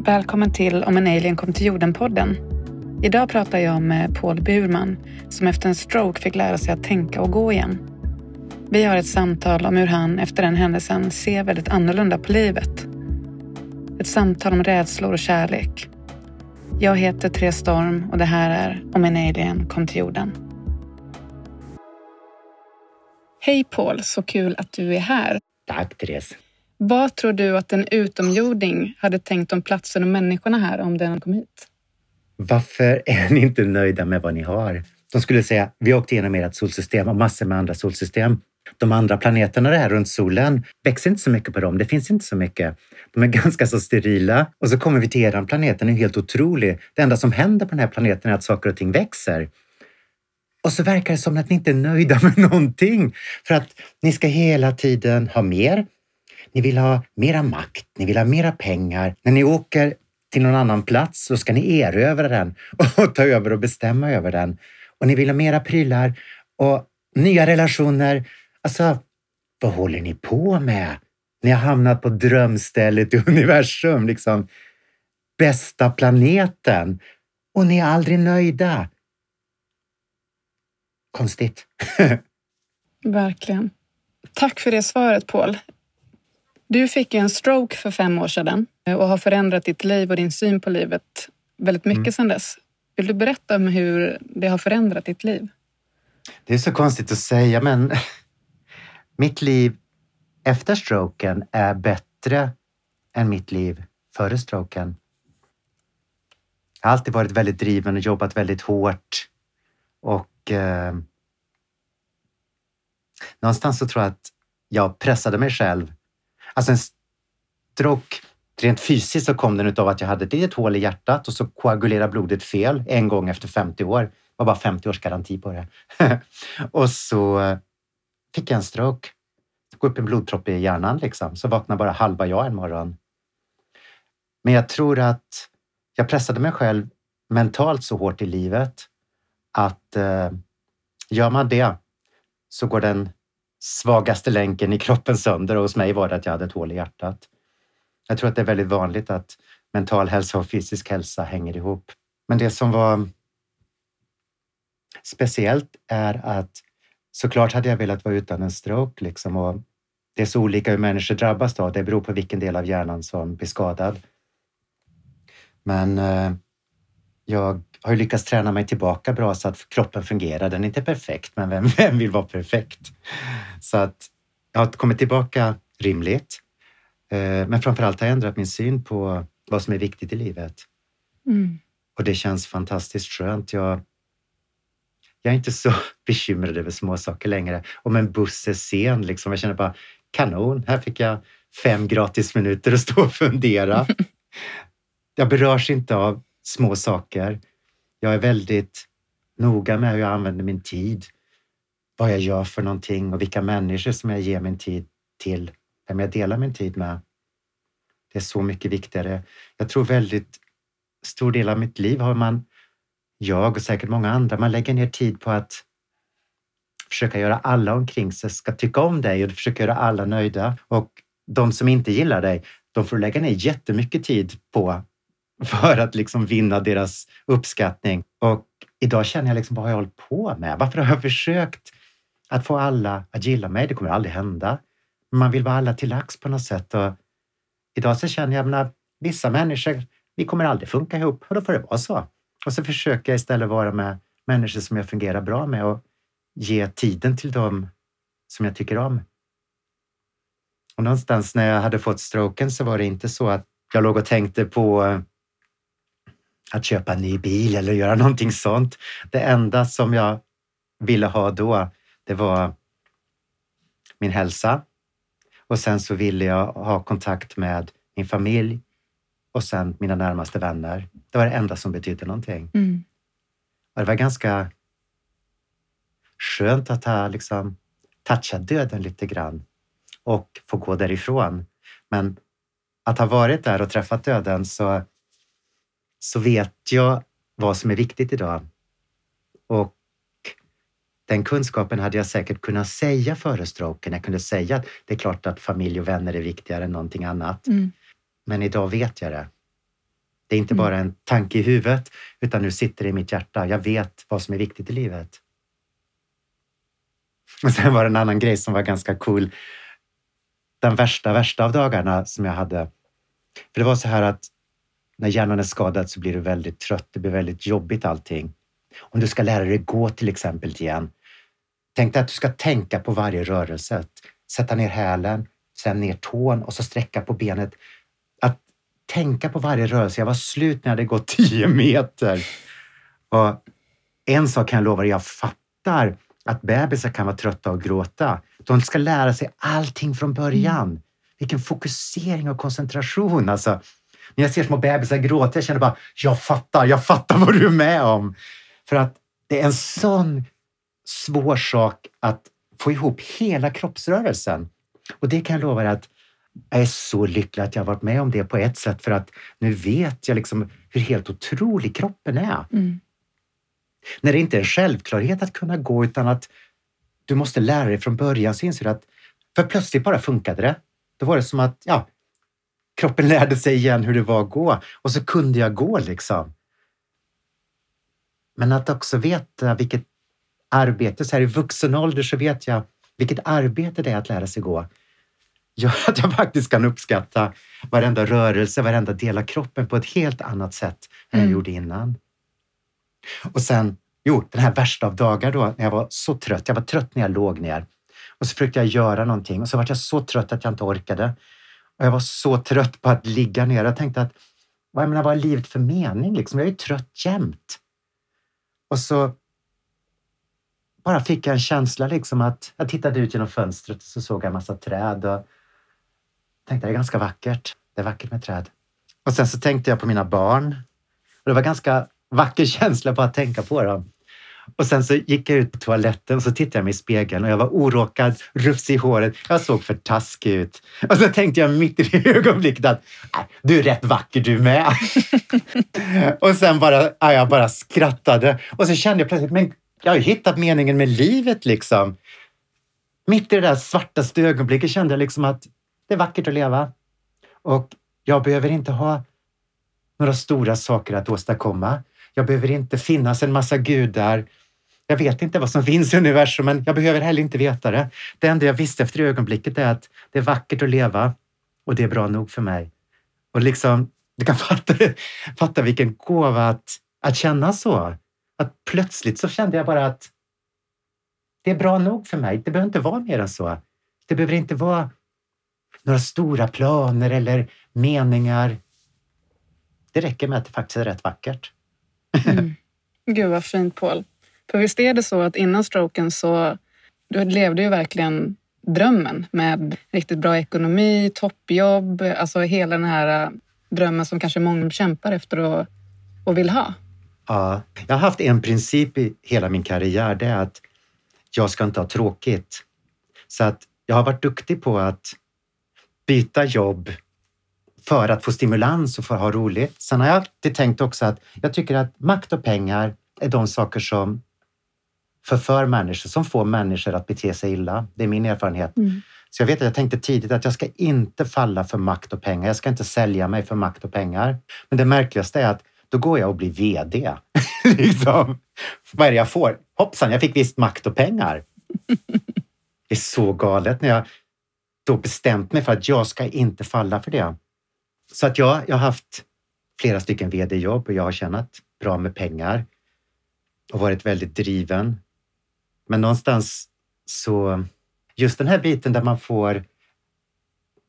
Välkommen till Om en alien kom till jorden-podden. Idag pratar jag med Paul Burman som efter en stroke fick lära sig att tänka och gå igen. Vi har ett samtal om hur han efter den händelsen ser väldigt annorlunda på livet. Ett samtal om rädslor och kärlek. Jag heter Therese Storm och det här är Om en alien kom till jorden. Hej Paul, så kul att du är här. Tack Therese. Vad tror du att en utomjording hade tänkt om platsen och människorna här om den kom hit? Varför är ni inte nöjda med vad ni har? De skulle säga, vi åkte igenom ert solsystem och massor med andra solsystem. De andra planeterna där runt solen växer inte så mycket på dem. Det finns inte så mycket. De är ganska så sterila. Och så kommer vi till eran planet, den är helt otrolig. Det enda som händer på den här planeten är att saker och ting växer. Och så verkar det som att ni inte är nöjda med någonting. För att ni ska hela tiden ha mer. Ni vill ha mera makt, ni vill ha mera pengar. När ni åker till någon annan plats så ska ni erövra den och ta över och bestämma över den. Och ni vill ha mera prylar och nya relationer. Alltså, vad håller ni på med? Ni har hamnat på drömstället i universum, liksom. Bästa planeten. Och ni är aldrig nöjda. Konstigt. Verkligen. Tack för det svaret, Paul. Du fick en stroke för fem år sedan och har förändrat ditt liv och din syn på livet väldigt mycket mm. sedan dess. Vill du berätta om hur det har förändrat ditt liv? Det är så konstigt att säga, men mitt liv efter stroken är bättre än mitt liv före stroken. Jag har alltid varit väldigt driven och jobbat väldigt hårt och eh, någonstans så tror jag att jag pressade mig själv. Alltså en stroke, rent fysiskt så kom den av att jag hade ett litet hål i hjärtat och så koagulerade blodet fel en gång efter 50 år. Det var bara 50 års garanti på det. och så fick jag en stroke. Det går upp en blodpropp i hjärnan liksom. Så vaknar bara halva jag en morgon. Men jag tror att jag pressade mig själv mentalt så hårt i livet att eh, gör man det så går den svagaste länken i kroppen sönder och hos mig var det att jag hade ett hål i hjärtat. Jag tror att det är väldigt vanligt att mental hälsa och fysisk hälsa hänger ihop. Men det som var speciellt är att såklart hade jag velat vara utan en stroke liksom och det är så olika hur människor drabbas då. Det beror på vilken del av hjärnan som blir skadad. Men eh, jag har ju lyckats träna mig tillbaka bra så att kroppen fungerar. Den är inte perfekt, men vem, vem vill vara perfekt? Så att jag har kommit tillbaka rimligt. Eh, men framför allt har jag ändrat min syn på vad som är viktigt i livet. Mm. Och det känns fantastiskt skönt. Jag, jag är inte så bekymrad över småsaker längre. Om en buss är sen, liksom, jag känner bara kanon, här fick jag fem gratis minuter att stå och fundera. jag berörs inte av små saker. Jag är väldigt noga med hur jag använder min tid, vad jag gör för någonting och vilka människor som jag ger min tid till, vem jag delar min tid med. Det är så mycket viktigare. Jag tror väldigt stor del av mitt liv har man, jag och säkert många andra, man lägger ner tid på att försöka göra alla omkring sig ska tycka om dig och försöka göra alla nöjda. Och de som inte gillar dig, de får lägga ner jättemycket tid på för att liksom vinna deras uppskattning. Och idag känner jag liksom, vad har jag hållit på med? Varför har jag försökt att få alla att gilla mig? Det kommer aldrig hända. Man vill vara alla till lax på något sätt. Och idag så känner jag, att vissa människor, vi kommer aldrig funka ihop och då får det vara så. Och så försöker jag istället vara med människor som jag fungerar bra med och ge tiden till dem som jag tycker om. Och någonstans när jag hade fått stroken så var det inte så att jag låg och tänkte på att köpa en ny bil eller göra någonting sånt. Det enda som jag ville ha då, det var min hälsa. Och sen så ville jag ha kontakt med min familj och sen mina närmaste vänner. Det var det enda som betydde någonting. Mm. Och det var ganska skönt att ha liksom touchat döden lite grann och få gå därifrån. Men att ha varit där och träffat döden så så vet jag vad som är viktigt idag. Och den kunskapen hade jag säkert kunnat säga före stroken. Jag kunde säga att det är klart att familj och vänner är viktigare än någonting annat. Mm. Men idag vet jag det. Det är inte Mm. bara en tanke i huvudet, utan nu sitter det i mitt hjärta. Jag vet vad som är viktigt i livet. Och sen var det en annan grej som var ganska cool. Den värsta, värsta av dagarna som jag hade. För det var så här att när hjärnan är skadad så blir du väldigt trött. Det blir väldigt jobbigt allting. Om du ska lära dig gå till exempel igen. Tänk dig att du ska tänka på varje rörelse. Sätta ner hälen, sen ner tån och så sträcka på benet. Att tänka på varje rörelse. Jag var slut när jag hade gått 10 meter. Och en sak kan jag lova dig, jag fattar att bebisar kan vara trötta och gråta. De ska lära sig allting från början. Vilken fokusering och koncentration. Alltså, när jag ser små bebisar gråta, jag känner bara, jag fattar, jag fattar vad du är med om. För att det är en sån svår sak att få ihop hela kroppsrörelsen. Och det kan jag lova dig att jag är så lycklig att jag har varit med om det på ett sätt för att nu vet jag liksom hur helt otrolig kroppen är. Mm. När det inte är en självklarhet att kunna gå utan att du måste lära dig från början så inser du att för plötsligt bara funkade det. Då var det som att ja, kroppen lärde sig igen hur det var att gå och så kunde jag gå liksom. Men att också veta vilket arbete, så här i vuxen ålder så vet jag vilket arbete det är att lära sig gå. Gör att jag faktiskt kan uppskatta varenda rörelse, varenda del av kroppen på ett helt annat sätt än jag Mm. gjorde innan. Och sen, jo, den här värsta av dagar då, när jag var så trött. Jag var trött när jag låg ner. Och så försökte jag göra någonting och så var jag så trött att jag inte orkade. Och jag var så trött på att ligga ner. Jag tänkte att, vad, jag menar, vad är livet för mening? Liksom? Jag är ju trött jämt. Och så bara fick jag en känsla liksom att jag tittade ut genom fönstret och så såg jag en massa träd och tänkte det är ganska vackert. Det är vackert med träd. Och sen så tänkte jag på mina barn. Och det var ganska vacker känsla bara att tänka på dem. Och sen så gick jag ut på toaletten och så tittade jag mig i spegeln och jag var oråkad, rufsig i håret. Jag såg för taskig ut. Och så tänkte jag mitt i det ögonblicket att äh, du är rätt vacker du med. och sen bara, ja, jag bara skrattade och så kände jag plötsligt, men jag har ju hittat meningen med livet liksom. Mitt i det där svartaste ögonblicket kände jag liksom att det är vackert att leva. Och jag behöver inte ha några stora saker att åstadkomma. Jag behöver inte finnas en massa gudar. Jag vet inte vad som finns i universum, men jag behöver heller inte veta det. Det enda jag visste efter ögonblicket är att det är vackert att leva och det är bra nog för mig. Och liksom, du kan fatta, fatta vilken gåva att, att känna så. Att plötsligt så kände jag bara att det är bra nog för mig. Det behöver inte vara mer än så. Det behöver inte vara några stora planer eller meningar. Det räcker med att det faktiskt är rätt vackert. Mm. Gud vad fint Paul. För visst är det så att innan stroken så du levde ju verkligen drömmen med riktigt bra ekonomi, toppjobb, alltså hela den här äh, drömmen som kanske många kämpar efter och, och vill ha. Ja, jag har haft en princip i hela min karriär. Det är att jag ska inte ha tråkigt. Så att jag har varit duktig på att byta jobb för att få stimulans och för att ha roligt. Sen har jag alltid tänkt också att jag tycker att makt och pengar är de saker som förför människor, som får människor att bete sig illa. Det är min erfarenhet. Mm. Så jag vet att jag tänkte tidigt att jag ska inte falla för makt och pengar. Jag ska inte sälja mig för makt och pengar. Men det märkligaste är att då går jag och blir VD. liksom. Vad är det jag får? Hoppsan, jag fick visst makt och pengar. det är så galet när jag då bestämt mig för att jag ska inte falla för det. Så att jag, jag har haft flera stycken VD-jobb och jag har tjänat bra med pengar och varit väldigt driven. Men någonstans så, just den här biten där man får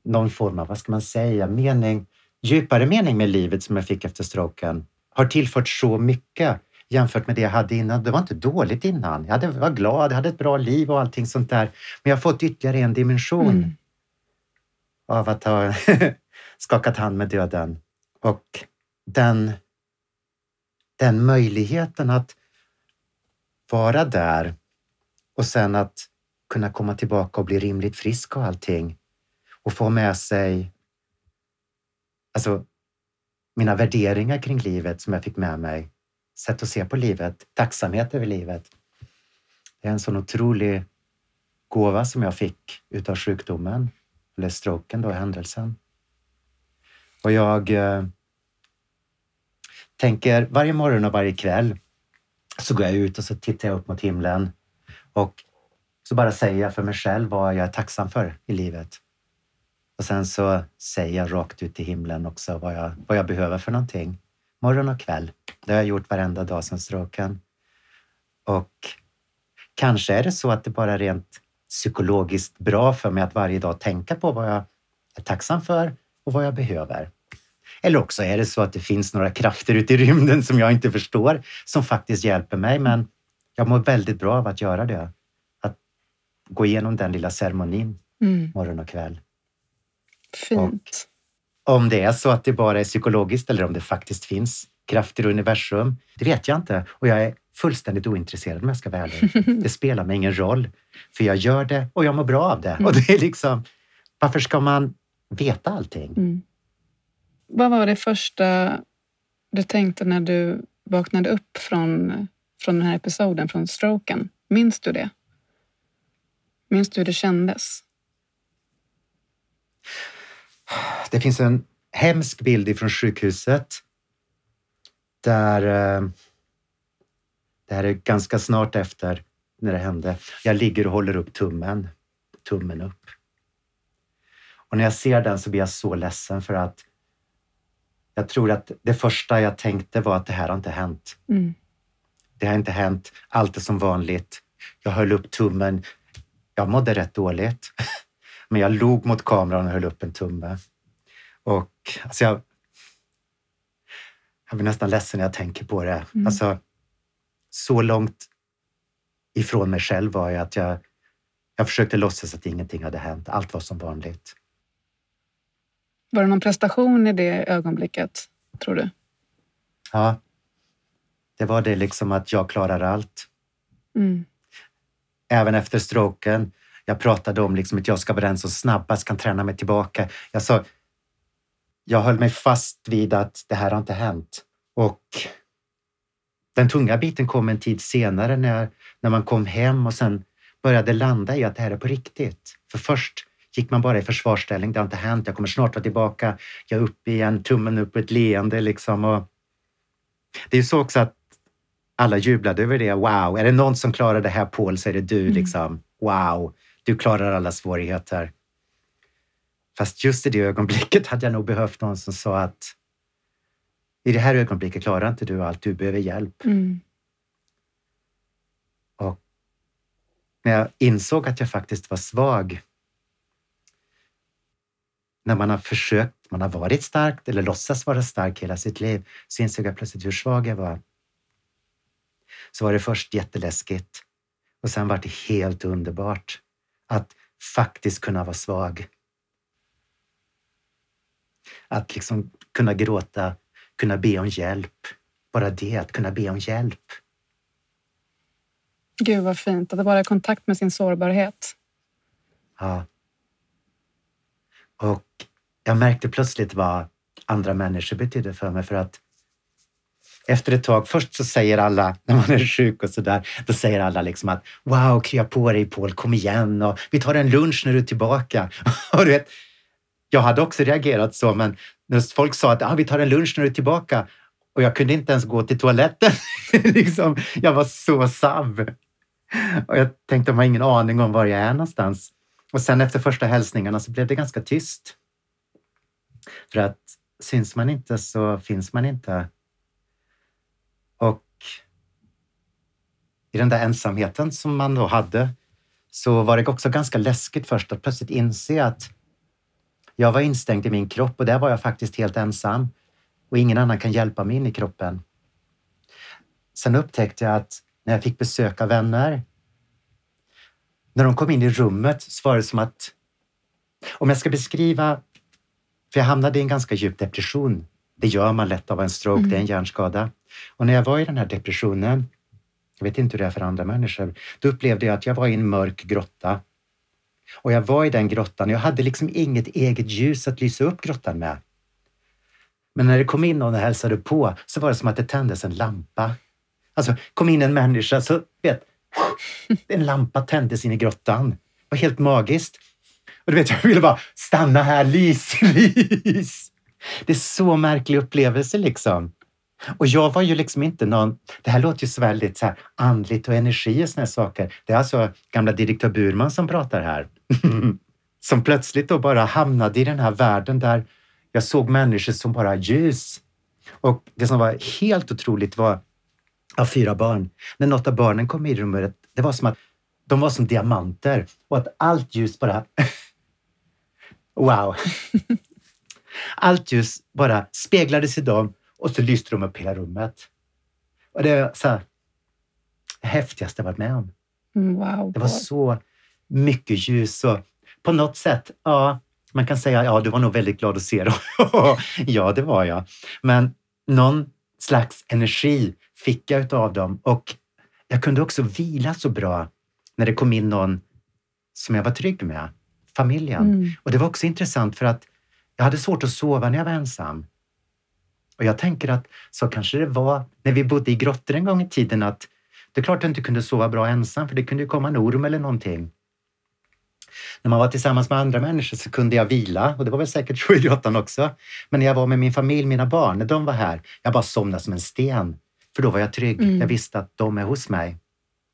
någon form av, vad ska man säga, mening, djupare mening med livet som jag fick efter stroken har tillfört så mycket jämfört med det jag hade innan. Det var inte dåligt innan. Jag hade, var glad, jag hade ett bra liv och allting sånt där. Men jag har fått ytterligare en dimension Mm. av att ha skakat hand med döden. Och den, den möjligheten att vara där och sen att kunna komma tillbaka och bli rimligt frisk och allting och få med sig alltså, mina värderingar kring livet som jag fick med mig. Sätt att se på livet, tacksamhet över livet. Det är en sån otrolig gåva som jag fick utav sjukdomen, eller stroken då, händelsen. Och jag, eh, tänker varje morgon och varje kväll så går jag ut och så tittar jag upp mot himlen och så bara säger jag för mig själv vad jag är tacksam för i livet. Och sen så säger jag rakt ut i himlen också vad jag, vad jag behöver för någonting. Morgon och kväll. Det har jag gjort varenda dag sedan stroken. Och kanske är det så att det bara är rent psykologiskt bra för mig att varje dag tänka på vad jag är tacksam för och vad jag behöver. Eller också är det så att det finns några krafter ute i rymden som jag inte förstår som faktiskt hjälper mig. Men jag mår väldigt bra av att göra det. Att gå igenom den lilla ceremonin mm. morgon och kväll. Fint. Och om det är så att det bara är psykologiskt eller om det faktiskt finns krafter i universum, det vet jag inte. Och jag är fullständigt ointresserad om jag ska vara ärlig. Det spelar mig ingen roll. För jag gör det och jag mår bra av det. Mm. Och det är liksom, varför ska man veta allting? Mm. Vad var det första du tänkte när du vaknade upp från, från den här episoden, från stroken? Minns du det? Minns du hur det kändes? Det finns en hemsk bild ifrån sjukhuset där eh, det här är ganska snart efter när det hände. Jag ligger och håller upp tummen, tummen upp. Och när jag ser den så blir jag så ledsen för att jag tror att det första jag tänkte var att det här har inte hänt. Mm. Det har inte hänt. Allt är som vanligt. Jag höll upp tummen. Jag mådde rätt dåligt, men jag log mot kameran och höll upp en tumme. Och alltså jag, jag blir nästan ledsen när jag tänker på det. Mm. Alltså, så långt ifrån mig själv var jag att jag, jag försökte låtsas att ingenting hade hänt. Allt var som vanligt. Var det någon prestation i det ögonblicket, tror du? Ja. Det var det liksom att jag klarar allt. Mm. Även efter stroken. Jag pratade om liksom att jag ska vara den som snabbast kan träna mig tillbaka. Jag sa, jag höll mig fast vid att det här har inte hänt. Och den tunga biten kom en tid senare när, när man kom hem och sen började landa i att det här är på riktigt. För först gick man bara i försvarsställning. Det har inte hänt. Jag kommer snart vara tillbaka. Jag är uppe igen, tummen upp, ett leende liksom. Och det är ju så också att alla jublade över det. Wow, är det någon som klarar det här Paul så är det du. Mm. Liksom. Wow, du klarar alla svårigheter. Fast just i det ögonblicket hade jag nog behövt någon som sa att i det här ögonblicket klarar inte du allt, du behöver hjälp. Mm. Och när jag insåg att jag faktiskt var svag, när man har försökt, man har varit stark eller låtsas vara stark hela sitt liv, så insåg jag plötsligt hur svag jag var. Så var det först jätteläskigt och sen var det helt underbart att faktiskt kunna vara svag. Att liksom kunna gråta kunna be om hjälp. Bara det, att kunna be om hjälp. Gud vad fint, att vara i kontakt med sin sårbarhet. Ja. Och jag märkte plötsligt vad andra människor betydde för mig för att efter ett tag, först så säger alla, när man är sjuk och sådär, då säger alla liksom att wow, krya på dig Paul, kom igen och vi tar en lunch när du är tillbaka. Och du vet, jag hade också reagerat så, men när folk sa att ah, vi tar en lunch när du är tillbaka och jag kunde inte ens gå till toaletten. liksom, jag var så sabb. Och jag tänkte, de har ingen aning om var jag är någonstans. Och sen efter första hälsningarna så blev det ganska tyst. För att syns man inte så finns man inte. Och i den där ensamheten som man då hade så var det också ganska läskigt först att plötsligt inse att jag var instängd i min kropp och där var jag faktiskt helt ensam och ingen annan kan hjälpa mig in i kroppen. Sen upptäckte jag att när jag fick besöka vänner, när de kom in i rummet så var det som att, om jag ska beskriva, för jag hamnade i en ganska djup depression. Det gör man lätt av en stroke, mm. det är en mm. hjärnskada. Och när jag var i den här depressionen, jag vet inte hur det är för andra människor, då upplevde jag att jag var i en mörk grotta och jag var i den grottan. Jag hade liksom inget eget ljus att lysa upp grottan med. Men när det kom in någon och hälsade på så var det som att det tändes en lampa. Alltså, kom in en människa så, vet, en lampa tändes in i grottan. Det var helt magiskt. Och du vet, jag ville bara stanna här, lys, lys. Det är så märklig upplevelse liksom. Och jag var ju liksom inte någon... Det här låter ju så väldigt så här, andligt och energi och såna saker. Det är alltså gamla direktör Burman som pratar här. som plötsligt då bara hamnade i den här världen där jag såg människor som bara ljus. Och det som var helt otroligt var, av fyra barn, när något av barnen kom i rummet, det var som att de var som diamanter och att allt ljus bara... wow! Allt ljus bara speglades i dem och så lyste de upp hela rummet. Och det så här, det häftigaste jag varit med om. Mm, wow. Det var så mycket ljus och på något sätt, ja, man kan säga ja, du var nog väldigt glad att se dem. ja, det var jag. Men någon slags energi fick jag utav dem och jag kunde också vila så bra när det kom in någon som jag var trygg med, familjen. Mm. Och det var också intressant för att jag hade svårt att sova när jag var ensam. Och jag tänker att så kanske det var när vi bodde i grottor en gång i tiden att det är klart att jag inte kunde sova bra ensam för det kunde ju komma en orm eller någonting. När man var tillsammans med andra människor så kunde jag vila och det var väl säkert så i grottan också. Men när jag var med min familj, mina barn, när de var här, jag bara somnade som en sten. För då var jag trygg. Mm. Jag visste att de är hos mig.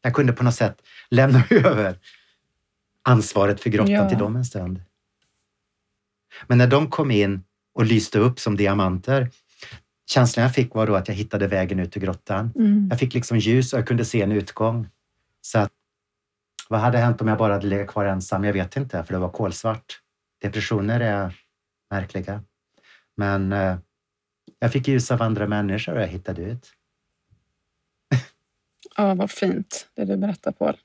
Jag kunde på något sätt lämna över ansvaret för grottan ja. till dem en stund. Men när de kom in och lyste upp som diamanter, känslan jag fick var då att jag hittade vägen ut ur grottan. Mm. Jag fick liksom ljus och jag kunde se en utgång. Så att, vad hade hänt om jag bara hade legat kvar ensam? Jag vet inte, för det var kolsvart. Depressioner är märkliga. Men eh, jag fick ljus av andra människor och jag hittade ut. Ja, vad fint det du berättar Paul.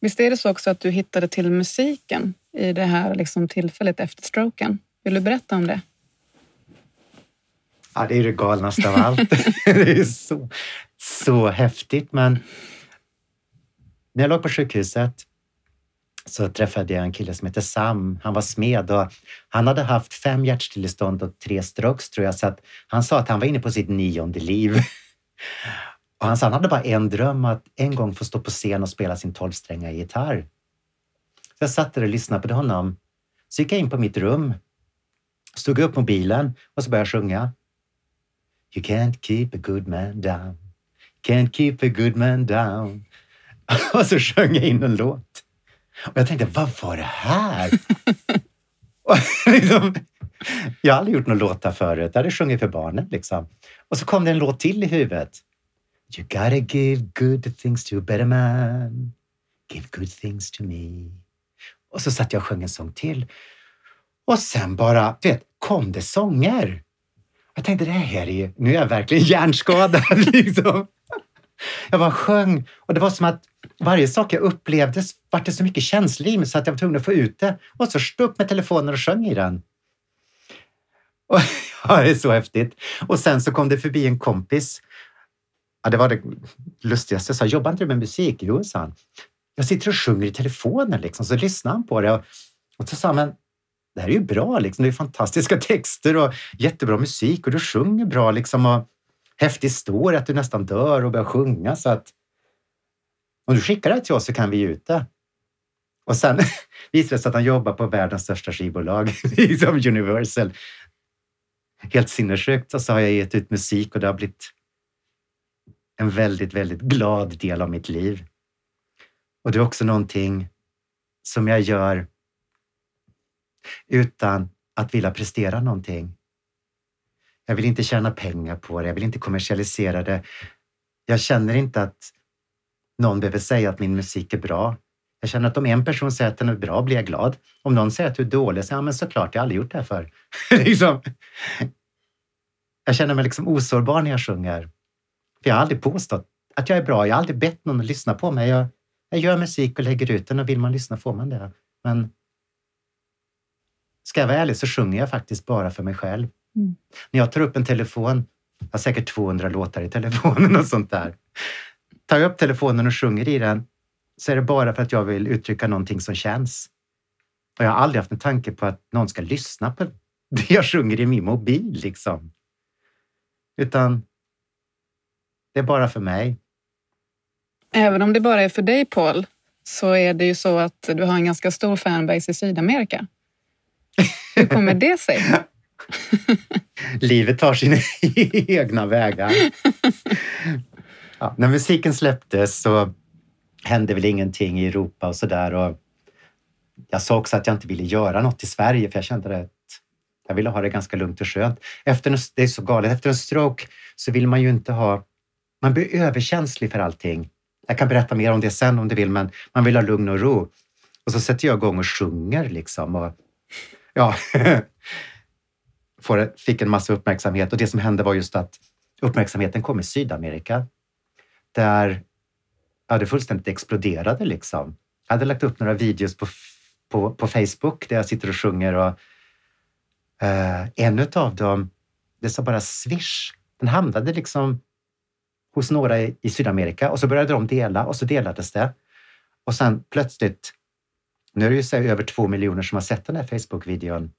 Visst är det så också att du hittade till musiken i det här liksom tillfället efter stroken? Vill du berätta om det? Ja, det är det galnaste av allt. det är så, så häftigt. Men när jag låg på sjukhuset så träffade jag en kille som heter Sam. Han var smed och han hade haft fem hjärtstillestånd och tre strokes tror jag. Så att han sa att han var inne på sitt nionde liv. Och han sa han hade bara en dröm, att en gång få stå på scen och spela sin tolvstränga gitarr. Så jag satt där och lyssnade på honom. Så gick jag in på mitt rum, stod upp mobilen och så började jag sjunga. You can't keep a good man down. Can't keep a good man down. Och så sjöng jag in en låt. Och jag tänkte, vad var det här? liksom, jag har aldrig gjort några låtar förut. Jag hade sjungit för barnen. Liksom. Och så kom det en låt till i huvudet. You gotta give good things to a better man. Give good things to me. Och så satt jag och sjöng en sång till. Och sen bara, du vet, kom det sånger. Jag tänkte, det här är ju, nu är jag verkligen hjärnskadad. Liksom. Jag bara sjöng och det var som att varje sak jag upplevde vart det så mycket känslor i mig så att jag var tvungen att få ut det. Och så stod upp med telefonen och sjöng i den. Och, ja, det är så häftigt. Och sen så kom det förbi en kompis. Ja, det var det lustigaste. Jag sa, jobbar inte du med musik? Jo, sa han. Jag sitter och sjunger i telefonen liksom. Så lyssnade han på det och, och så sa han, men det här är ju bra, liksom. det är fantastiska texter och jättebra musik och du sjunger bra. Liksom, och häftig story att du nästan dör och börjar sjunga. Så att om du skickar det till oss så kan vi ge ut det. Och sen visade det sig att han jobbar på världens största skivbolag, liksom Universal. Helt sinnessjukt. Och så har jag gett ut musik och det har blivit en väldigt, väldigt glad del av mitt liv. Och det är också någonting som jag gör utan att vilja prestera någonting. Jag vill inte tjäna pengar på det, jag vill inte kommersialisera det. Jag känner inte att någon behöver säga att min musik är bra. Jag känner att om en person säger att den är bra blir jag glad. Om någon säger att du är dålig, så ja men såklart, jag har aldrig gjort det här förr. liksom. Jag känner mig liksom osårbar när jag sjunger. För jag har aldrig påstått att jag är bra. Jag har aldrig bett någon att lyssna på mig. Jag, jag gör musik och lägger ut den och vill man lyssna får man det. Men ska jag vara ärlig så sjunger jag faktiskt bara för mig själv. Mm. När jag tar upp en telefon, jag har säkert 200 låtar i telefonen och sånt där. Tar jag upp telefonen och sjunger i den så är det bara för att jag vill uttrycka någonting som känns. Och jag har aldrig haft en tanke på att någon ska lyssna på det jag sjunger i min mobil. Liksom. Utan det är bara för mig. Även om det bara är för dig, Paul, så är det ju så att du har en ganska stor fanbase i Sydamerika. Hur kommer det sig? Livet tar sina egna vägar. Ja, när musiken släpptes så hände väl ingenting i Europa och sådär. Jag sa också att jag inte ville göra något i Sverige för jag kände att jag ville ha det ganska lugnt och skönt. Efter en, det är så galet. Efter en stroke så vill man ju inte ha... Man blir överkänslig för allting. Jag kan berätta mer om det sen om du vill, men man vill ha lugn och ro. Och så sätter jag igång och sjunger liksom. Och, ja, fick en massa uppmärksamhet och det som hände var just att uppmärksamheten kom i Sydamerika. Där ja, det fullständigt exploderade liksom. Jag hade lagt upp några videos på, på, på Facebook där jag sitter och sjunger och eh, en av dem, det sa bara swish. Den hamnade liksom hos några i, i Sydamerika och så började de dela och så delades det. Och sen plötsligt, nu är det ju så över två miljoner som har sett den här Facebook-videon.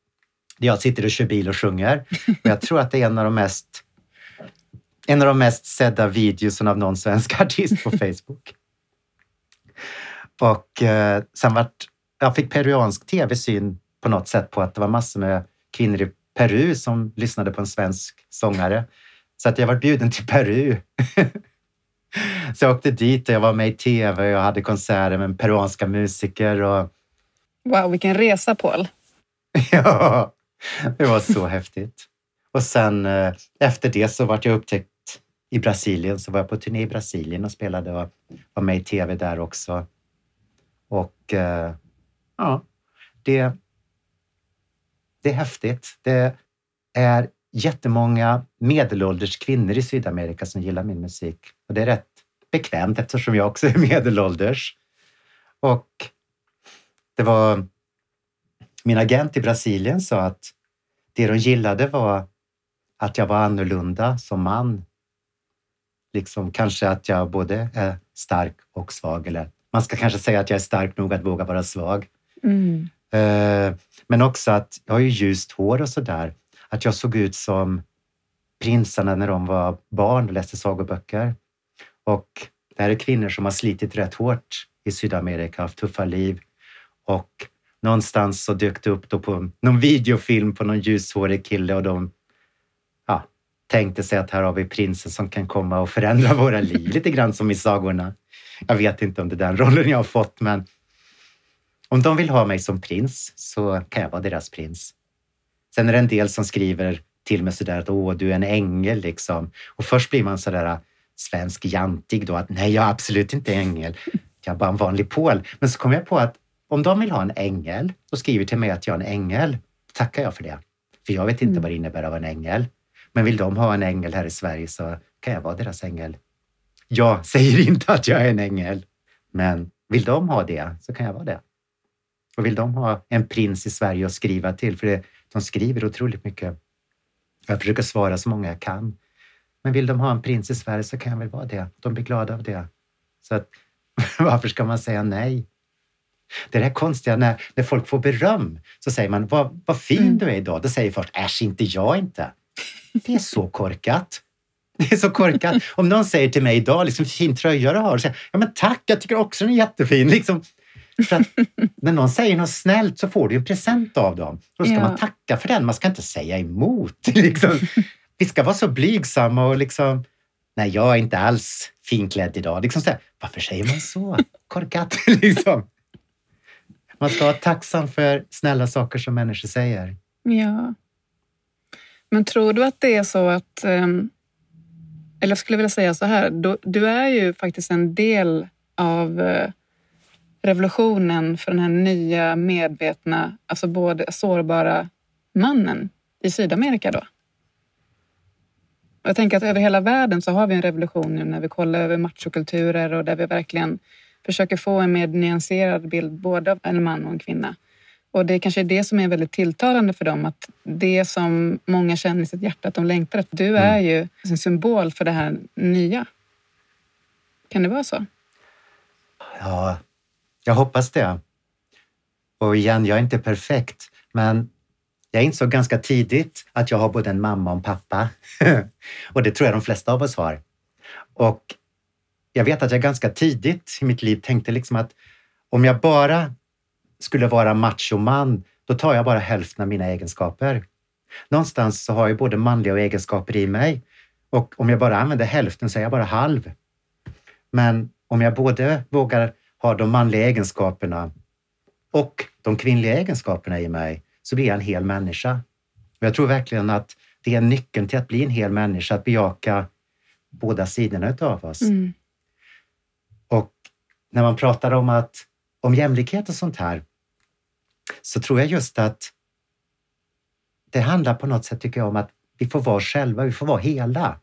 Jag sitter och kör bil och sjunger och jag tror att det är en av de mest en av de mest sedda videosen av någon svensk artist på Facebook. Och eh, sen vart, jag fick peruansk tv-syn på något sätt på att det var massor med kvinnor i Peru som lyssnade på en svensk sångare. Så att jag var bjuden till Peru. så jag åkte dit och jag var med i tv och jag hade konserter med peruanska musiker. Och... Wow, vilken resa Paul! ja, det var så häftigt. Och sen eh, efter det så vart jag upptäckt i Brasilien, så var jag på turné i Brasilien och spelade och var med i tv där också. Och eh, ja, det, det är häftigt. Det är jättemånga medelålders kvinnor i Sydamerika som gillar min musik. Och det är rätt bekvämt eftersom jag också är medelålders. Och det var min agent i Brasilien sa att det de gillade var att jag var annorlunda som man. Liksom kanske att jag både är stark och svag. Eller man ska kanske säga att jag är stark nog att våga vara svag. Mm. Eh, men också att jag har ju ljust hår och sådär. Att jag såg ut som prinsarna när de var barn och läste sagoböcker. Och det här är kvinnor som har slitit rätt hårt i Sydamerika, haft tuffa liv. Och någonstans så dök det upp då på någon videofilm på någon ljushårig kille och de ja, tänkte sig att här har vi prinsen som kan komma och förändra våra liv, lite grann som i sagorna. Jag vet inte om det är den rollen jag har fått, men om de vill ha mig som prins så kan jag vara deras prins. Sen är det en del som skriver till mig sådär att åh, du är en ängel liksom. Och först blir man sådär äh, svensk jantig då att nej, jag är absolut inte ängel. Jag är bara en vanlig pol. Men så kom jag på att om de vill ha en ängel och skriver till mig att jag är en ängel, tackar jag för det. För jag vet inte mm. vad det innebär att vara en ängel. Men vill de ha en ängel här i Sverige så kan jag vara deras ängel. Jag säger inte att jag är en ängel, men vill de ha det så kan jag vara det. Och vill de ha en prins i Sverige att skriva till, för det, de skriver otroligt mycket. Jag försöker svara så många jag kan. Men vill de ha en prins i Sverige så kan jag väl vara det. De blir glada av det. Så att, varför ska man säga nej? Det är det här konstiga när, när folk får beröm så säger man vad, vad fin mm. du är idag. Då säger folk äsch, inte jag inte. Det är så korkat. Det är så korkat. Om någon säger till mig idag, liksom, fin tröja du har, så säger jag, ja men tack, jag tycker också den är jättefin. Liksom, när någon säger något snällt så får du en present av dem. Då ska ja. man tacka för den, man ska inte säga emot. Liksom. Vi ska vara så blygsamma och liksom, nej jag är inte alls finklädd idag. Liksom så här, varför säger man så? Korkat! liksom. Man ska vara tacksam för snälla saker som människor säger. Ja. Men tror du att det är så att, ehm, eller jag skulle vilja säga så här, du är ju faktiskt en del av eh, revolutionen för den här nya medvetna, alltså både sårbara mannen i Sydamerika då? Jag tänker att över hela världen så har vi en revolution nu när vi kollar över machokulturer och där vi verkligen försöker få en mer nyanserad bild både av en man och en kvinna. Och det kanske är det som är väldigt tilltalande för dem, att det som många känner i sitt hjärta att de längtar efter. Du mm. är ju en symbol för det här nya. Kan det vara så? Ja, jag hoppas det. Och igen, jag är inte perfekt, men jag insåg ganska tidigt att jag har både en mamma och en pappa. och det tror jag de flesta av oss har. Och jag vet att jag ganska tidigt i mitt liv tänkte liksom att om jag bara skulle vara machoman, då tar jag bara hälften av mina egenskaper. Någonstans så har jag både manliga och egenskaper i mig och om jag bara använder hälften så är jag bara halv. Men om jag både vågar ha de manliga egenskaperna och de kvinnliga egenskaperna i mig så blir jag en hel människa. Och jag tror verkligen att det är nyckeln till att bli en hel människa, att bejaka båda sidorna av oss. Mm. När man pratar om, att, om jämlikhet och sånt här så tror jag just att det handlar på något sätt, tycker jag, om att vi får vara själva, vi får vara hela.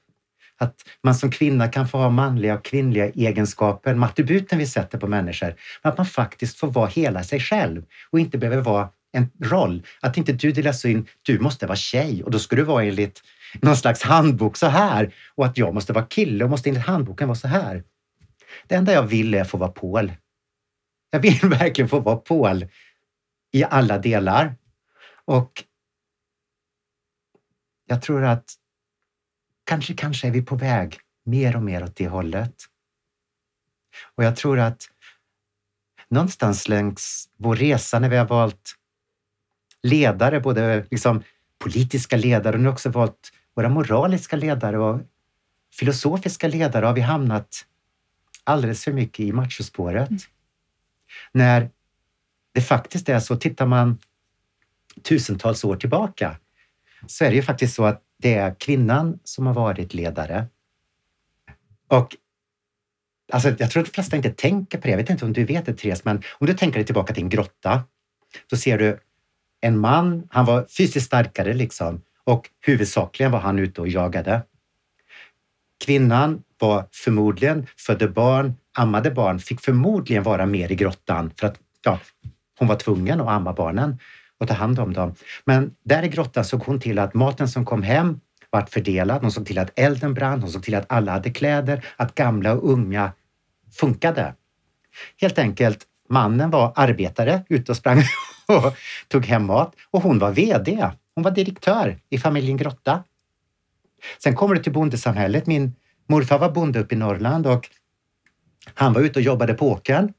Att man som kvinna kan få ha manliga och kvinnliga egenskaper, attributen vi sätter på människor, men att man faktiskt får vara hela sig själv och inte behöver vara en roll. Att inte du delas in, du måste vara tjej och då ska du vara enligt någon slags handbok så här och att jag måste vara kille och måste enligt handboken vara så här. Det enda jag vill är att få vara Paul. Jag vill verkligen få vara Paul i alla delar. Och jag tror att kanske, kanske är vi på väg mer och mer åt det hållet. Och jag tror att någonstans längs vår resa när vi har valt ledare, både liksom politiska ledare och nu också valt våra moraliska ledare och filosofiska ledare har vi hamnat alldeles för mycket i machospåret. Mm. När det faktiskt är så, tittar man tusentals år tillbaka så är det ju faktiskt så att det är kvinnan som har varit ledare. Och alltså, jag tror att de flesta inte tänker på det. Jag vet inte om du vet det, Therese, men om du tänker dig tillbaka till en grotta, då ser du en man, han var fysiskt starkare liksom och huvudsakligen var han ute och jagade. Kvinnan var förmodligen, födde barn, ammade barn, fick förmodligen vara mer i grottan för att ja, hon var tvungen att amma barnen och ta hand om dem. Men där i grottan såg hon till att maten som kom hem vart fördelad. Hon såg till att elden brann. Hon såg till att alla hade kläder, att gamla och unga funkade. Helt enkelt, mannen var arbetare ute och sprang och tog hem mat och hon var VD. Hon var direktör i familjen Grotta. Sen kommer det till bondesamhället. Min morfar var bonde uppe i Norrland och han var ute och jobbade på åkern.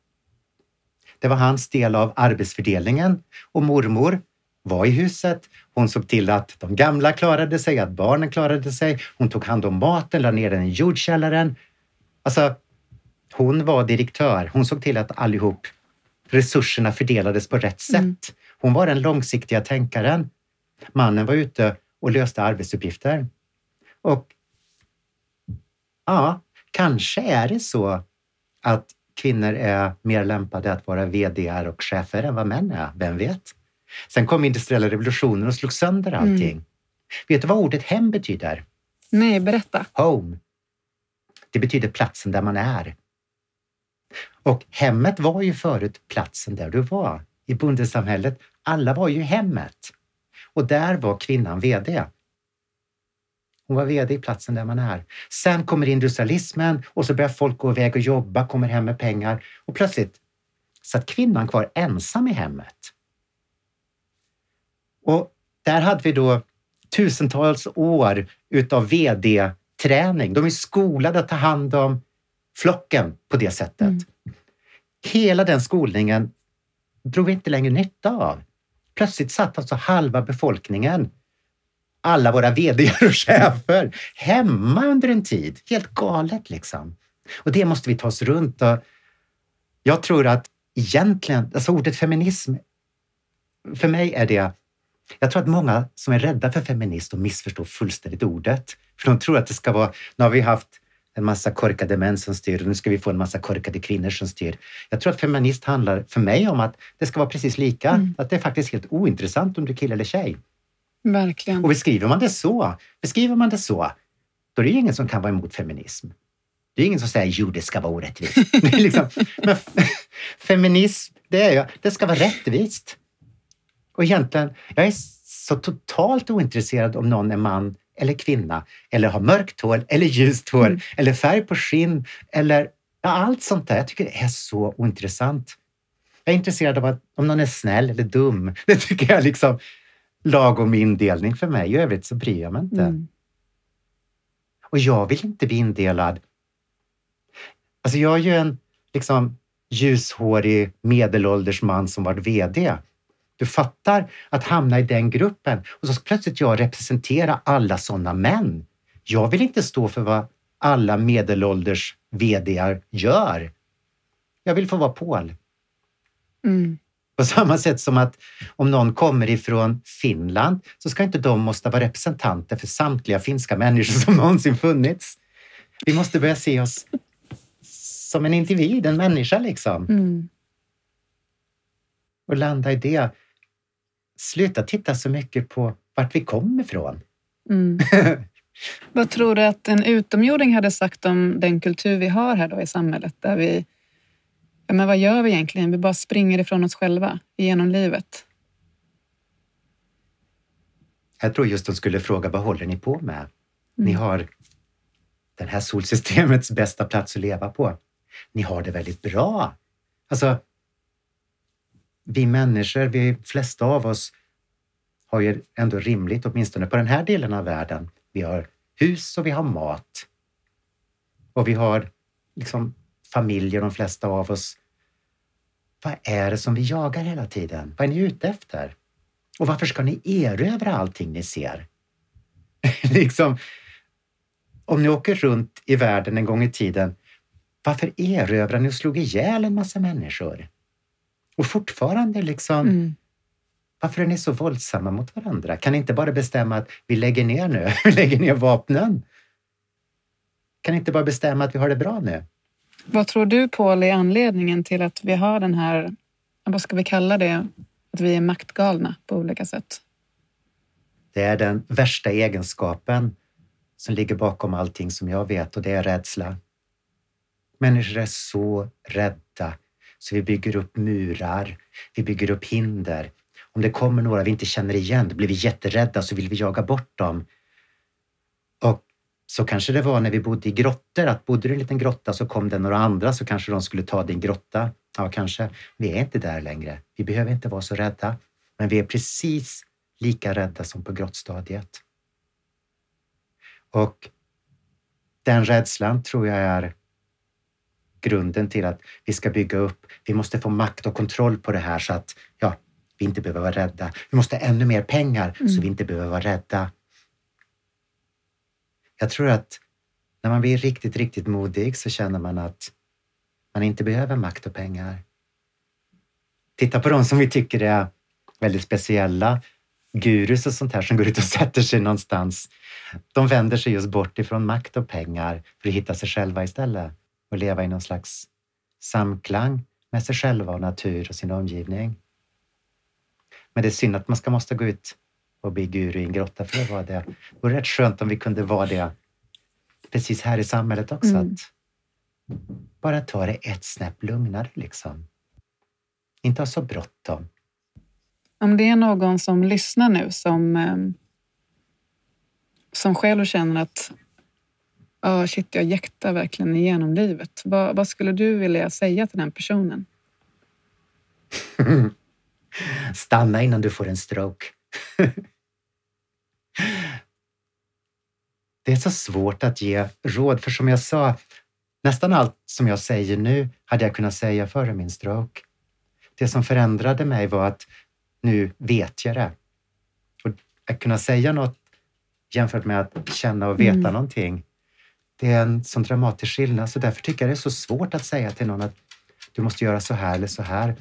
Det var hans del av arbetsfördelningen och mormor var i huset. Hon såg till att de gamla klarade sig, att barnen klarade sig. Hon tog hand om maten, la ner den i jordkällaren. Alltså, hon var direktör. Hon såg till att allihop resurserna fördelades på rätt mm. sätt. Hon var den långsiktiga tänkaren. Mannen var ute och löste arbetsuppgifter. Och ja, kanske är det så att kvinnor är mer lämpade att vara VD och chefer än vad män är. Vem vet? Sen kom industriella revolutionen och slog sönder mm. allting. Mm. Vet du vad ordet hem betyder? Nej, berätta. Home. Det betyder platsen där man är. Och hemmet var ju förut platsen där du var. I bondesamhället, alla var ju hemmet. Och där var kvinnan VD. Hon var VD i platsen där man är. Sen kommer industrialismen och så börjar folk gå iväg och jobba, kommer hem med pengar och plötsligt satt kvinnan kvar ensam i hemmet. Och där hade vi då tusentals år utav VD-träning. De är skolade att ta hand om flocken på det sättet. Mm. Hela den skolningen drog vi inte längre nytta av. Plötsligt satt alltså halva befolkningen, alla våra VD och chefer, hemma under en tid. Helt galet liksom. Och det måste vi ta oss runt. Och jag tror att egentligen, alltså ordet feminism, för mig är det jag tror att många som är rädda för feminist och missförstår fullständigt ordet. För de tror att det ska vara, nu har vi haft en massa korkade män som styr och nu ska vi få en massa korkade kvinnor som styr. Jag tror att feminist handlar för mig om att det ska vara precis lika. Mm. Att det är faktiskt helt ointressant om du är kille eller tjej. Verkligen. Och beskriver man det så, beskriver man det så, då är det ingen som kan vara emot feminism. Det är ingen som säger jo, det ska vara orättvist. liksom, men feminism, det är ju, det ska vara rättvist. Och egentligen, jag är så totalt ointresserad om någon är man eller kvinna eller har mörkt hår eller ljust hår mm. eller färg på skinn eller ja, allt sånt där. Jag tycker det är så ointressant. Jag är intresserad av att, om någon är snäll eller dum. Det tycker jag liksom lagom indelning för mig. I övrigt så bryr jag mig inte. Mm. Och jag vill inte bli indelad. Alltså jag är ju en liksom ljushårig medelålders man som varit VD. Du fattar att hamna i den gruppen och så ska plötsligt jag representera alla sådana män. Jag vill inte stå för vad alla medelålders VDar gör. Jag vill få vara Paul. Mm. På samma sätt som att om någon kommer ifrån Finland så ska inte de måste vara representanter för samtliga finska människor som någonsin funnits. Vi måste börja se oss som en individ, en människa liksom. Mm. Och landa i det. Sluta titta så mycket på vart vi kommer ifrån. Mm. Vad tror du att en utomjording hade sagt om den kultur vi har här då i samhället? Där vi, men vad gör vi egentligen? Vi bara springer ifrån oss själva genom livet. Jag tror just de skulle fråga, vad håller ni på med? Ni Mm. har det här solsystemets bästa plats att leva på. Ni har det väldigt bra. Alltså, vi människor, vi flesta av oss har ju ändå rimligt, åtminstone på den här delen av världen. Vi har hus och vi har mat. Och vi har liksom familjer, de flesta av oss. Vad är det som vi jagar hela tiden? Vad är ni ute efter? Och varför ska ni erövra allting ni ser? liksom, om ni åker runt i världen en gång i tiden, varför erövrade ni och slog ihjäl en massa människor? Och fortfarande liksom, Mm. varför är ni så våldsamma mot varandra? Kan ni inte bara bestämma att vi lägger ner nu, vi lägger ner vapnen? Kan ni inte bara bestämma att vi har det bra nu? Vad tror du Paul är anledningen till att vi har den här, vad ska vi kalla det, att vi är maktgalna på olika sätt? Det är den värsta egenskapen som ligger bakom allting som jag vet och det är rädsla. Människor är så rädda så vi bygger upp murar, vi bygger upp hinder. Om det kommer några vi inte känner igen, då blir vi jätterädda så vill vi jaga bort dem. Och så kanske det var när vi bodde i grottor, att bodde du i en liten grotta så kom det några andra så kanske de skulle ta din grotta. Ja, kanske. Vi är inte där längre. Vi behöver inte vara så rädda. Men vi är precis lika rädda som på grottstadiet. Och den rädslan tror jag är grunden till att vi ska bygga upp. Vi måste få makt och kontroll på det här så att ja, vi inte behöver vara rädda. Vi måste ha ännu mer pengar så Mm. vi inte behöver vara rädda. Jag tror att när man blir riktigt, riktigt modig så känner man att man inte behöver makt och pengar. Titta på de som vi tycker är väldigt speciella, gurus och sånt här som går ut och sätter sig någonstans. De vänder sig just bort ifrån makt och pengar för att hitta sig själva istället och leva i någon slags samklang med sig själva och natur och sin omgivning. Men det är synd att man ska måste gå ut och bli guru i en grotta för att vara det. Det vore rätt skönt om vi kunde vara det precis här i samhället också. Mm. Att bara ta det ett snäpp lugnare liksom. Inte ha så bråttom. Om det är någon som lyssnar nu som, ehm, som själv känner att oh, shit, jag jäktar verkligen igenom livet. Vad, vad skulle du vilja säga till den personen? Stanna innan du får en stroke. Det är så svårt att ge råd, för som jag sa, nästan allt som jag säger nu hade jag kunnat säga före min stroke. Det som förändrade mig var att nu vet jag det. Och att kunna säga något jämfört med att känna och veta Mm. någonting, det är en sån dramatisk skillnad. Så därför tycker jag det är så svårt att säga till någon att du måste göra så här eller så här.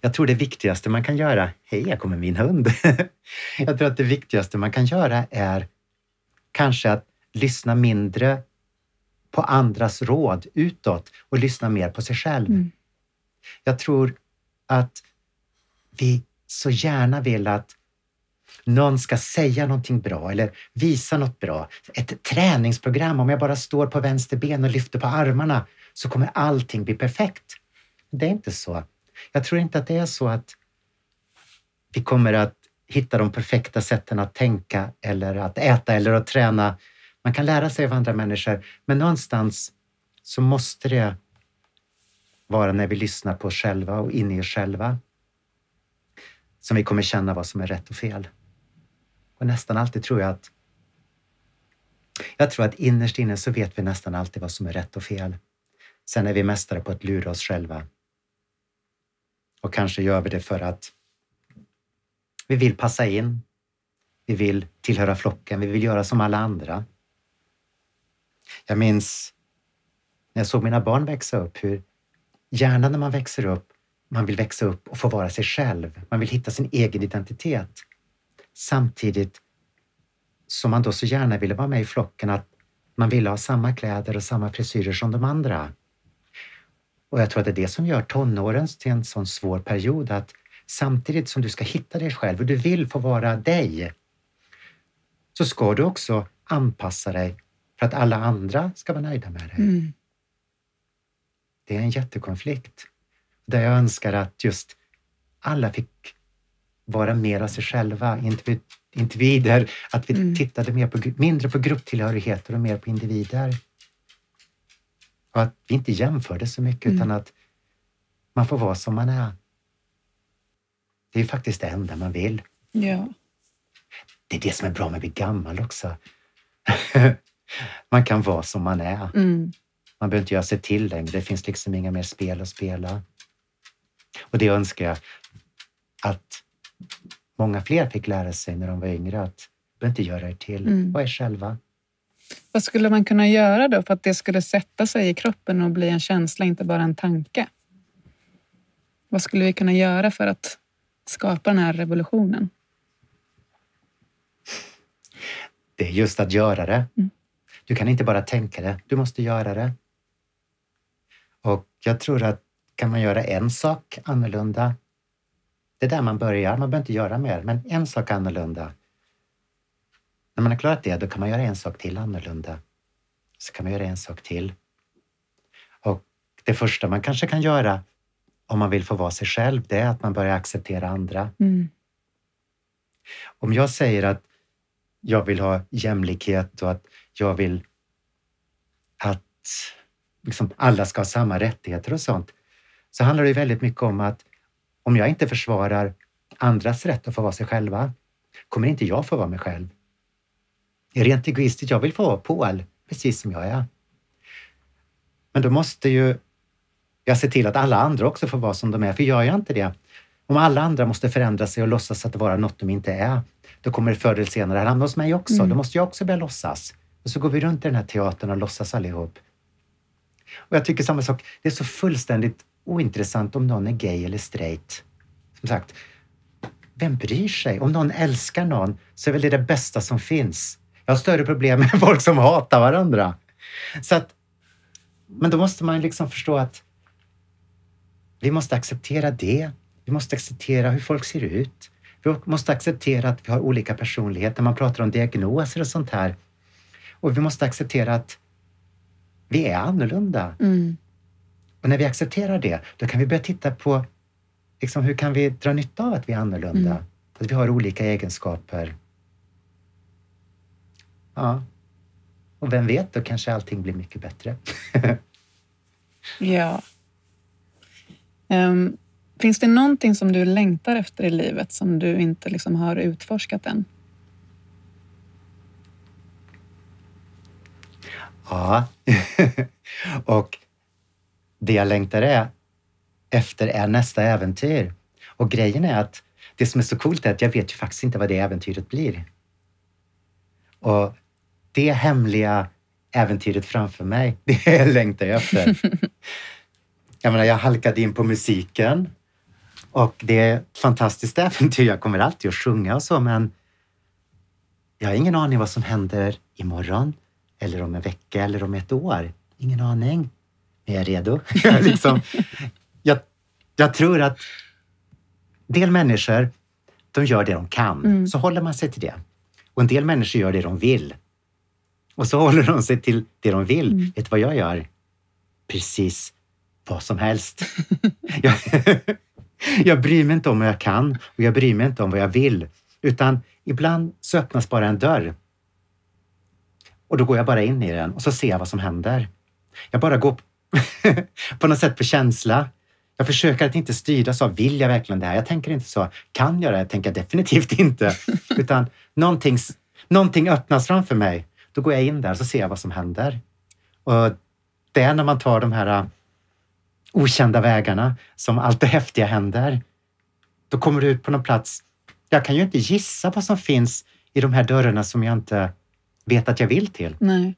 Jag tror det viktigaste man kan göra, hej, jag kommer min hund. jag tror att det viktigaste man kan göra är kanske att lyssna mindre på andras råd utåt och lyssna mer på sig själv. Mm. Jag tror att vi så gärna vill att någon ska säga någonting bra eller visa något bra. Ett träningsprogram, om jag bara står på vänster ben och lyfter på armarna så kommer allting bli perfekt. Det är inte så. Jag tror inte att det är så att vi kommer att hitta de perfekta sätten att tänka eller att äta eller att träna. Man kan lära sig av andra människor, men någonstans så måste det vara när vi lyssnar på oss själva och in i oss själva som vi kommer känna vad som är rätt och fel. Och nästan alltid tror jag att jag tror att innerst inne så vet vi nästan alltid vad som är rätt och fel. Sen är vi mästare på att lura oss själva. Och kanske gör vi det för att Vi vill passa in. Vi vill tillhöra flocken. Vi vill göra som alla andra. Jag minns när jag såg mina barn växa upp hur gärna när man växer upp, man vill växa upp och få vara sig själv. Man vill hitta sin egen identitet. Samtidigt som man då så gärna ville vara med i flocken att man ville ha samma kläder och samma frisyrer som de andra. Och jag tror att det är det som gör tonåren till en sån svår period att samtidigt som du ska hitta dig själv och du vill få vara dig så ska du också anpassa dig för att alla andra ska vara nöjda med dig. Mm. Det är en jättekonflikt där jag önskar att just alla fick vara mer av sig själva, individer, att vi mm. tittade mer på, mindre på grupptillhörigheter och mer på individer. Och att vi inte jämförde så mycket mm. utan att man får vara som man är. Det är faktiskt det enda man vill. Ja. Det är det som är bra med att bli gammal också. man kan vara som man är. Mm. Man behöver inte göra sig till längre. Det finns liksom inga mer spel att spela. Och det önskar jag att många fler fick lära sig när de var yngre. Att behöver inte göra er till. Mm. Var er själva. Vad skulle man kunna göra då för att det skulle sätta sig i kroppen och bli en känsla, inte bara en tanke? Vad skulle vi kunna göra för att skapa den här revolutionen? Det är just att göra det. Mm. Du kan inte bara tänka det, du måste göra det. Och jag tror att kan man göra en sak annorlunda, det är där man börjar. Man behöver inte göra mer, men en sak annorlunda. När man har klarat det, då kan man göra en sak till annorlunda. Så kan man göra en sak till. Och det första man kanske kan göra om man vill få vara sig själv, det är att man börjar acceptera andra. Mm. Om jag säger att jag vill ha jämlikhet och att jag vill att liksom alla ska ha samma rättigheter och sånt, så handlar det väldigt mycket om att om jag inte försvarar andras rätt att få vara sig själva, kommer inte jag få vara mig själv. Rent egoistiskt, jag vill få vara Paul, precis som jag är. Men då måste ju jag se till att alla andra också får vara som de är, för gör jag inte det, om alla andra måste förändra sig och låtsas att vara något de inte är, då kommer det förr eller senare hamna hos mig också. Mm. Då måste jag också börja låtsas. Och så går vi runt i den här teatern och låtsas allihop. Och jag tycker samma sak, det är så fullständigt ointressant om någon är gay eller straight. Som sagt, vem bryr sig? Om någon älskar någon så är väl det det bästa som finns. Jag har större problem med folk som hatar varandra. Så att, men då måste man liksom förstå att vi måste acceptera det. Vi måste acceptera hur folk ser ut. Vi måste acceptera att vi har olika personligheter. Man pratar om diagnoser och sånt här. Och vi måste acceptera att vi är annorlunda. Mm. Och när vi accepterar det, då kan vi börja titta på liksom, hur kan vi dra nytta av att vi är annorlunda? Mm. Att vi har olika egenskaper. Ja. Och vem vet, då kanske allting blir mycket bättre. ja. Um, finns det någonting som du längtar efter i livet som du inte liksom har utforskat än? Ja, och det jag längtar är, efter är nästa äventyr. Och grejen är att det som är så coolt är att jag vet ju faktiskt inte vad det äventyret blir. Och det hemliga äventyret framför mig, det längtar jag efter. jag menar, jag halkade in på musiken och det är ett fantastiskt äventyr. Jag kommer alltid att sjunga och så, men jag har ingen aning vad som händer imorgon eller om en vecka eller om ett år. Ingen aning. Är jag redo? jag, liksom, jag, jag tror att del människor, de gör det de kan. Mm. Så håller man sig till det. Och en del människor gör det de vill. Och så håller de sig till det de vill. Mm. Vet du vad jag gör? Precis vad som helst. jag, jag bryr mig inte om vad jag kan och jag bryr mig inte om vad jag vill. Utan ibland så öppnas bara en dörr. Och då går jag bara in i den och så ser jag vad som händer. Jag bara går på något sätt på känsla. Jag försöker att inte styras av vill jag verkligen det här? Jag tänker inte så. Kan jag det? Jag tänker definitivt inte. Utan någonting, någonting öppnas framför mig. Då går jag in där och så ser jag vad som händer. Och det är när man tar de här äh, okända vägarna som allt det häftiga händer. Då kommer du ut på någon plats. Jag kan ju inte gissa vad som finns i de här dörrarna som jag inte vet att jag vill till. Nej.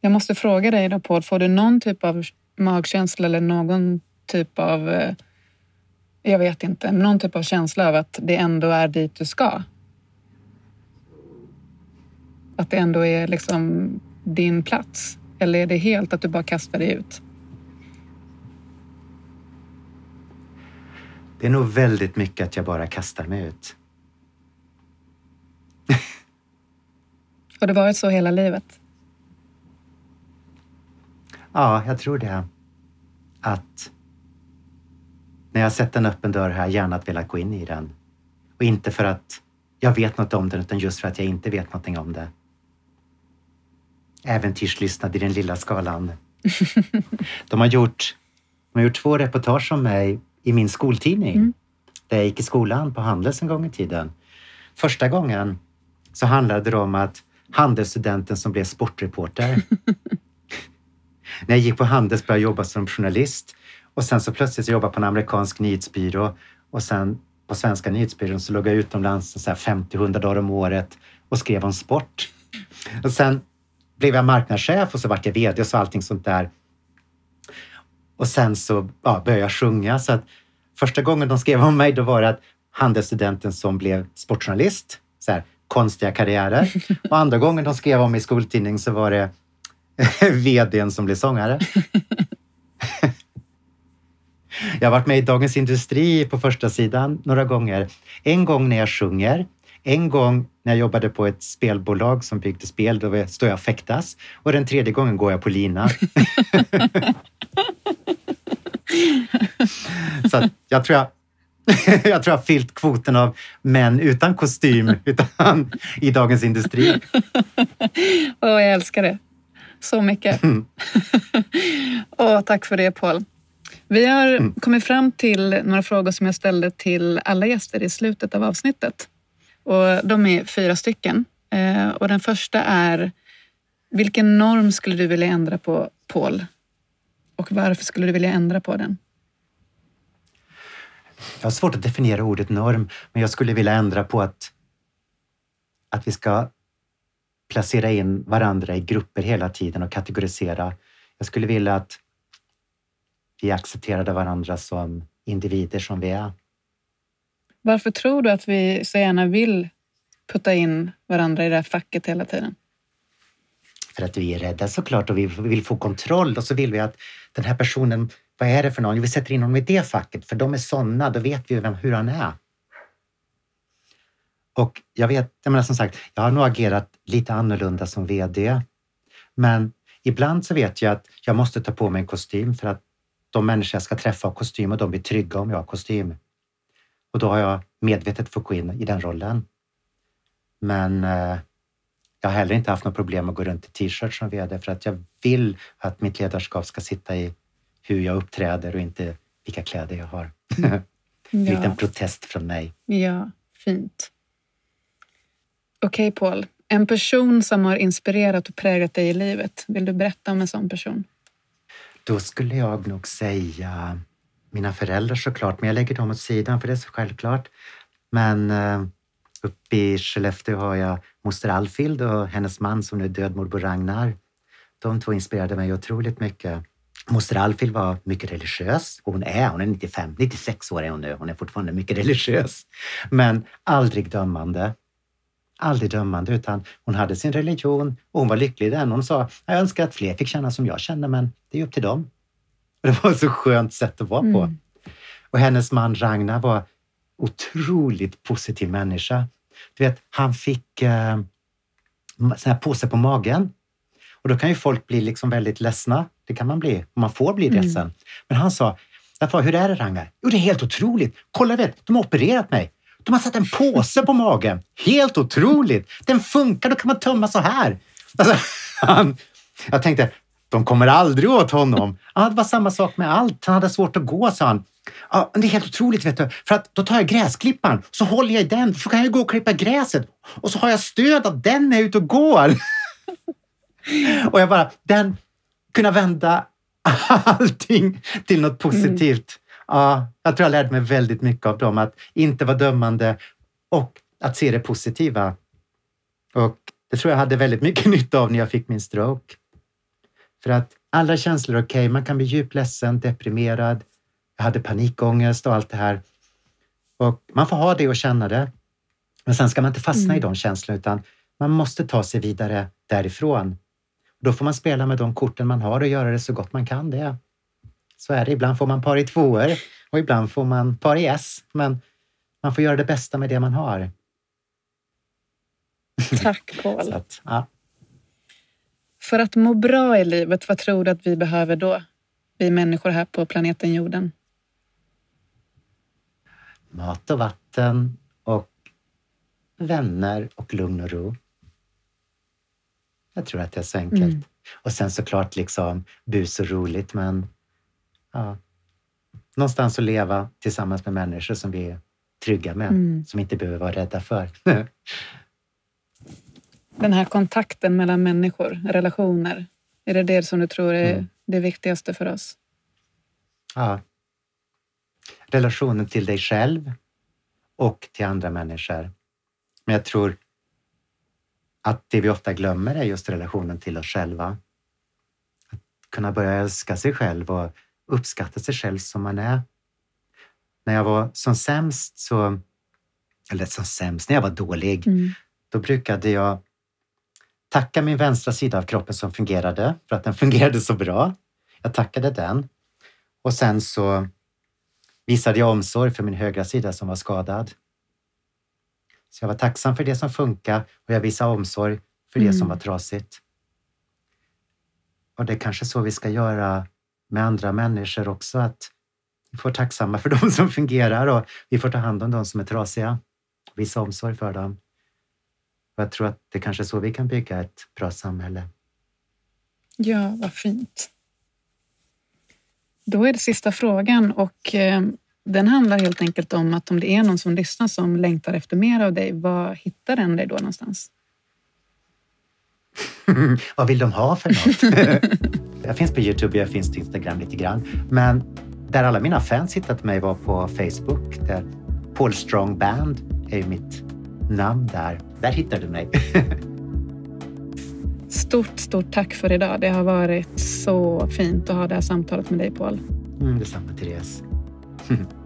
Jag måste fråga dig då Paul, får du någon typ av magkänsla eller någon typ av, eh, jag vet inte, någon typ av känsla av att det ändå är dit du ska? Att det ändå är liksom din plats? Eller är det helt att du bara kastar dig ut? Det är nog väldigt mycket att jag bara kastar mig ut. Har det varit så hela livet? Ja, jag tror det. Att när jag sett en öppen dörr har jag gärna velat gå in i den. Och inte för att jag vet något om den, utan just för att jag inte vet någonting om det. Äventyrslystnad i den lilla skalan. De har gjort, de har gjort två reportage om mig i min skoltidning. Mm. Där jag gick i skolan på Handels en gång i tiden. Första gången så handlade det om att Handelsstudenten som blev sportreporter. När jag gick på Handels började jag jobba som journalist och sen så plötsligt jobbade jag på en amerikansk nyhetsbyrå och sen på svenska nyhetsbyrån så låg jag utomlands 50-100 dagar om året och skrev om sport. Och sen blev jag marknadschef och så vart jag VD och så allting sånt där. Och sen så ja, började jag sjunga. Så att första gången de skrev om mig då var det att handelsstudenten som blev sportjournalist, så här, konstiga karriärer. Och andra gången de skrev om mig i skoltidning så var det VDn som blev sångare. Jag har varit med i Dagens Industri på första sidan några gånger. En gång när jag sjunger, en gång när jag jobbade på ett spelbolag som byggde spel, då står jag och fäktas. Och den tredje gången går jag på lina. Så jag tror jag jag tror jag har fyllt kvoten av män utan kostym utan, i Dagens Industri. Åh, jag älskar det så mycket. Mm. Åh, tack för det Paul. Vi har mm. kommit fram till några frågor som jag ställde till alla gäster i slutet av avsnittet. Och de är fyra stycken. Eh, och den första är, vilken norm skulle du vilja ändra på, Paul? Och varför skulle du vilja ändra på den? Jag har svårt att definiera ordet norm, men jag skulle vilja ändra på att, att vi ska placera in varandra i grupper hela tiden och kategorisera. Jag skulle vilja att vi accepterade varandra som individer som vi är. Varför tror du att vi så gärna vill putta in varandra i det här facket hela tiden? För att vi är rädda såklart och vi vill få kontroll och så vill vi att den här personen, vad är det för någon? Vi sätter in honom i det facket för de är sådana, då vet vi vem, hur han är. Och jag vet, jag menar som sagt, jag har nog agerat lite annorlunda som VD. Men ibland så vet jag att jag måste ta på mig en kostym för att de människor jag ska träffa har kostym och de blir trygga om jag har kostym. Och då har jag medvetet fått gå in i den rollen. Men eh, jag har heller inte haft något problem att gå runt i t-shirt som VD för att jag vill att mitt ledarskap ska sitta i hur jag uppträder och inte vilka kläder jag har. Mm. En ja. liten protest från mig. Ja, fint. Okej, okay, Paul. En person som har inspirerat och präglat dig i livet. Vill du berätta om en sån person? Då skulle jag nog säga mina föräldrar såklart, men jag lägger dem åt sidan för det är så självklart. Men eh, uppe i Skellefteå har jag moster Alfild och hennes man som nu är död, morbror Ragnar. De två inspirerade mig otroligt mycket. Moster Alfild var mycket religiös och hon är, hon är 95, 96 år är hon nu. Hon är fortfarande mycket religiös, men aldrig dömande aldrig dömande utan hon hade sin religion och hon var lycklig i den. Hon sa, jag önskar att fler fick känna som jag känner men det är upp till dem. Och det var ett så skönt sätt att vara på. Mm. Och hennes man Ragnar var otroligt positiv människa. Du vet, han fick eh, sån här påse på magen. Och då kan ju folk bli liksom väldigt ledsna. Det kan man bli. Man får bli mm. ledsen. Men han sa, hur är det Ragnar? Jo, det är helt otroligt. Kolla, vet, de har opererat mig. De har satt en påse på magen. Helt otroligt! Den funkar, då kan man tömma så här. Alltså, han, jag tänkte, de kommer aldrig åt honom. Ja, det var samma sak med allt. Han hade svårt att gå, sa han. Ja, det är helt otroligt, vet du. För att då tar jag gräsklipparen, så håller jag i den, så kan jag gå och klippa gräset. Och så har jag stöd av den är ute och går. och jag bara, den, kunna vända allting till något positivt. Mm. Ja, jag tror jag lärde mig väldigt mycket av dem. Att inte vara dömande och att se det positiva. Och det tror jag hade väldigt mycket nytta av när jag fick min stroke. För att alla känslor är okej, okay. man kan bli djupt ledsen, deprimerad, jag hade panikångest och allt det här. Och man får ha det och känna det. Men sen ska man inte fastna mm. i de känslorna utan man måste ta sig vidare därifrån. Då får man spela med de korten man har och göra det så gott man kan det. Så är det. Ibland får man par i tvåor och ibland får man par i S. Men man får göra det bästa med det man har. Tack Paul. att, ja. För att må bra i livet, vad tror du att vi behöver då? Vi människor här på planeten jorden. Mat och vatten och vänner och lugn och ro. Jag tror att det är så enkelt. Mm. Och sen såklart liksom bus och roligt, men ja, någonstans att leva tillsammans med människor som vi är trygga med, mm. som inte behöver vara rädda för. Den här kontakten mellan människor, relationer, är det det som du tror är mm. det viktigaste för oss? Ja. Relationen till dig själv och till andra människor. Men jag tror att det vi ofta glömmer är just relationen till oss själva. Att kunna börja älska sig själv och uppskatta sig själv som man är. När jag var som sämst, så, eller som sämst, när jag var dålig, mm. då brukade jag tacka min vänstra sida av kroppen som fungerade för att den fungerade så bra. Jag tackade den och sen så visade jag omsorg för min högra sida som var skadad. Så jag var tacksam för det som funkar och jag visade omsorg för det mm. som var trasigt. Och det är kanske så vi ska göra med andra människor också, att vi får tacksamma för de som fungerar och vi får ta hand om de som är trasiga. Visa omsorg för dem. Och jag tror att det kanske är så vi kan bygga ett bra samhälle. Ja, vad fint. Då är det sista frågan och eh, den handlar helt enkelt om att om det är någon som lyssnar som längtar efter mer av dig, var hittar den dig då någonstans? Vad vill de ha för något? jag finns på Youtube, jag finns på Instagram lite grann. Men där alla mina fans hittade mig var på Facebook. Där Paul Strong Band är mitt namn där. Där hittar du mig. stort, stort tack för idag. Det har varit så fint att ha det här samtalet med dig, Paul. Mm, detsamma, Therese.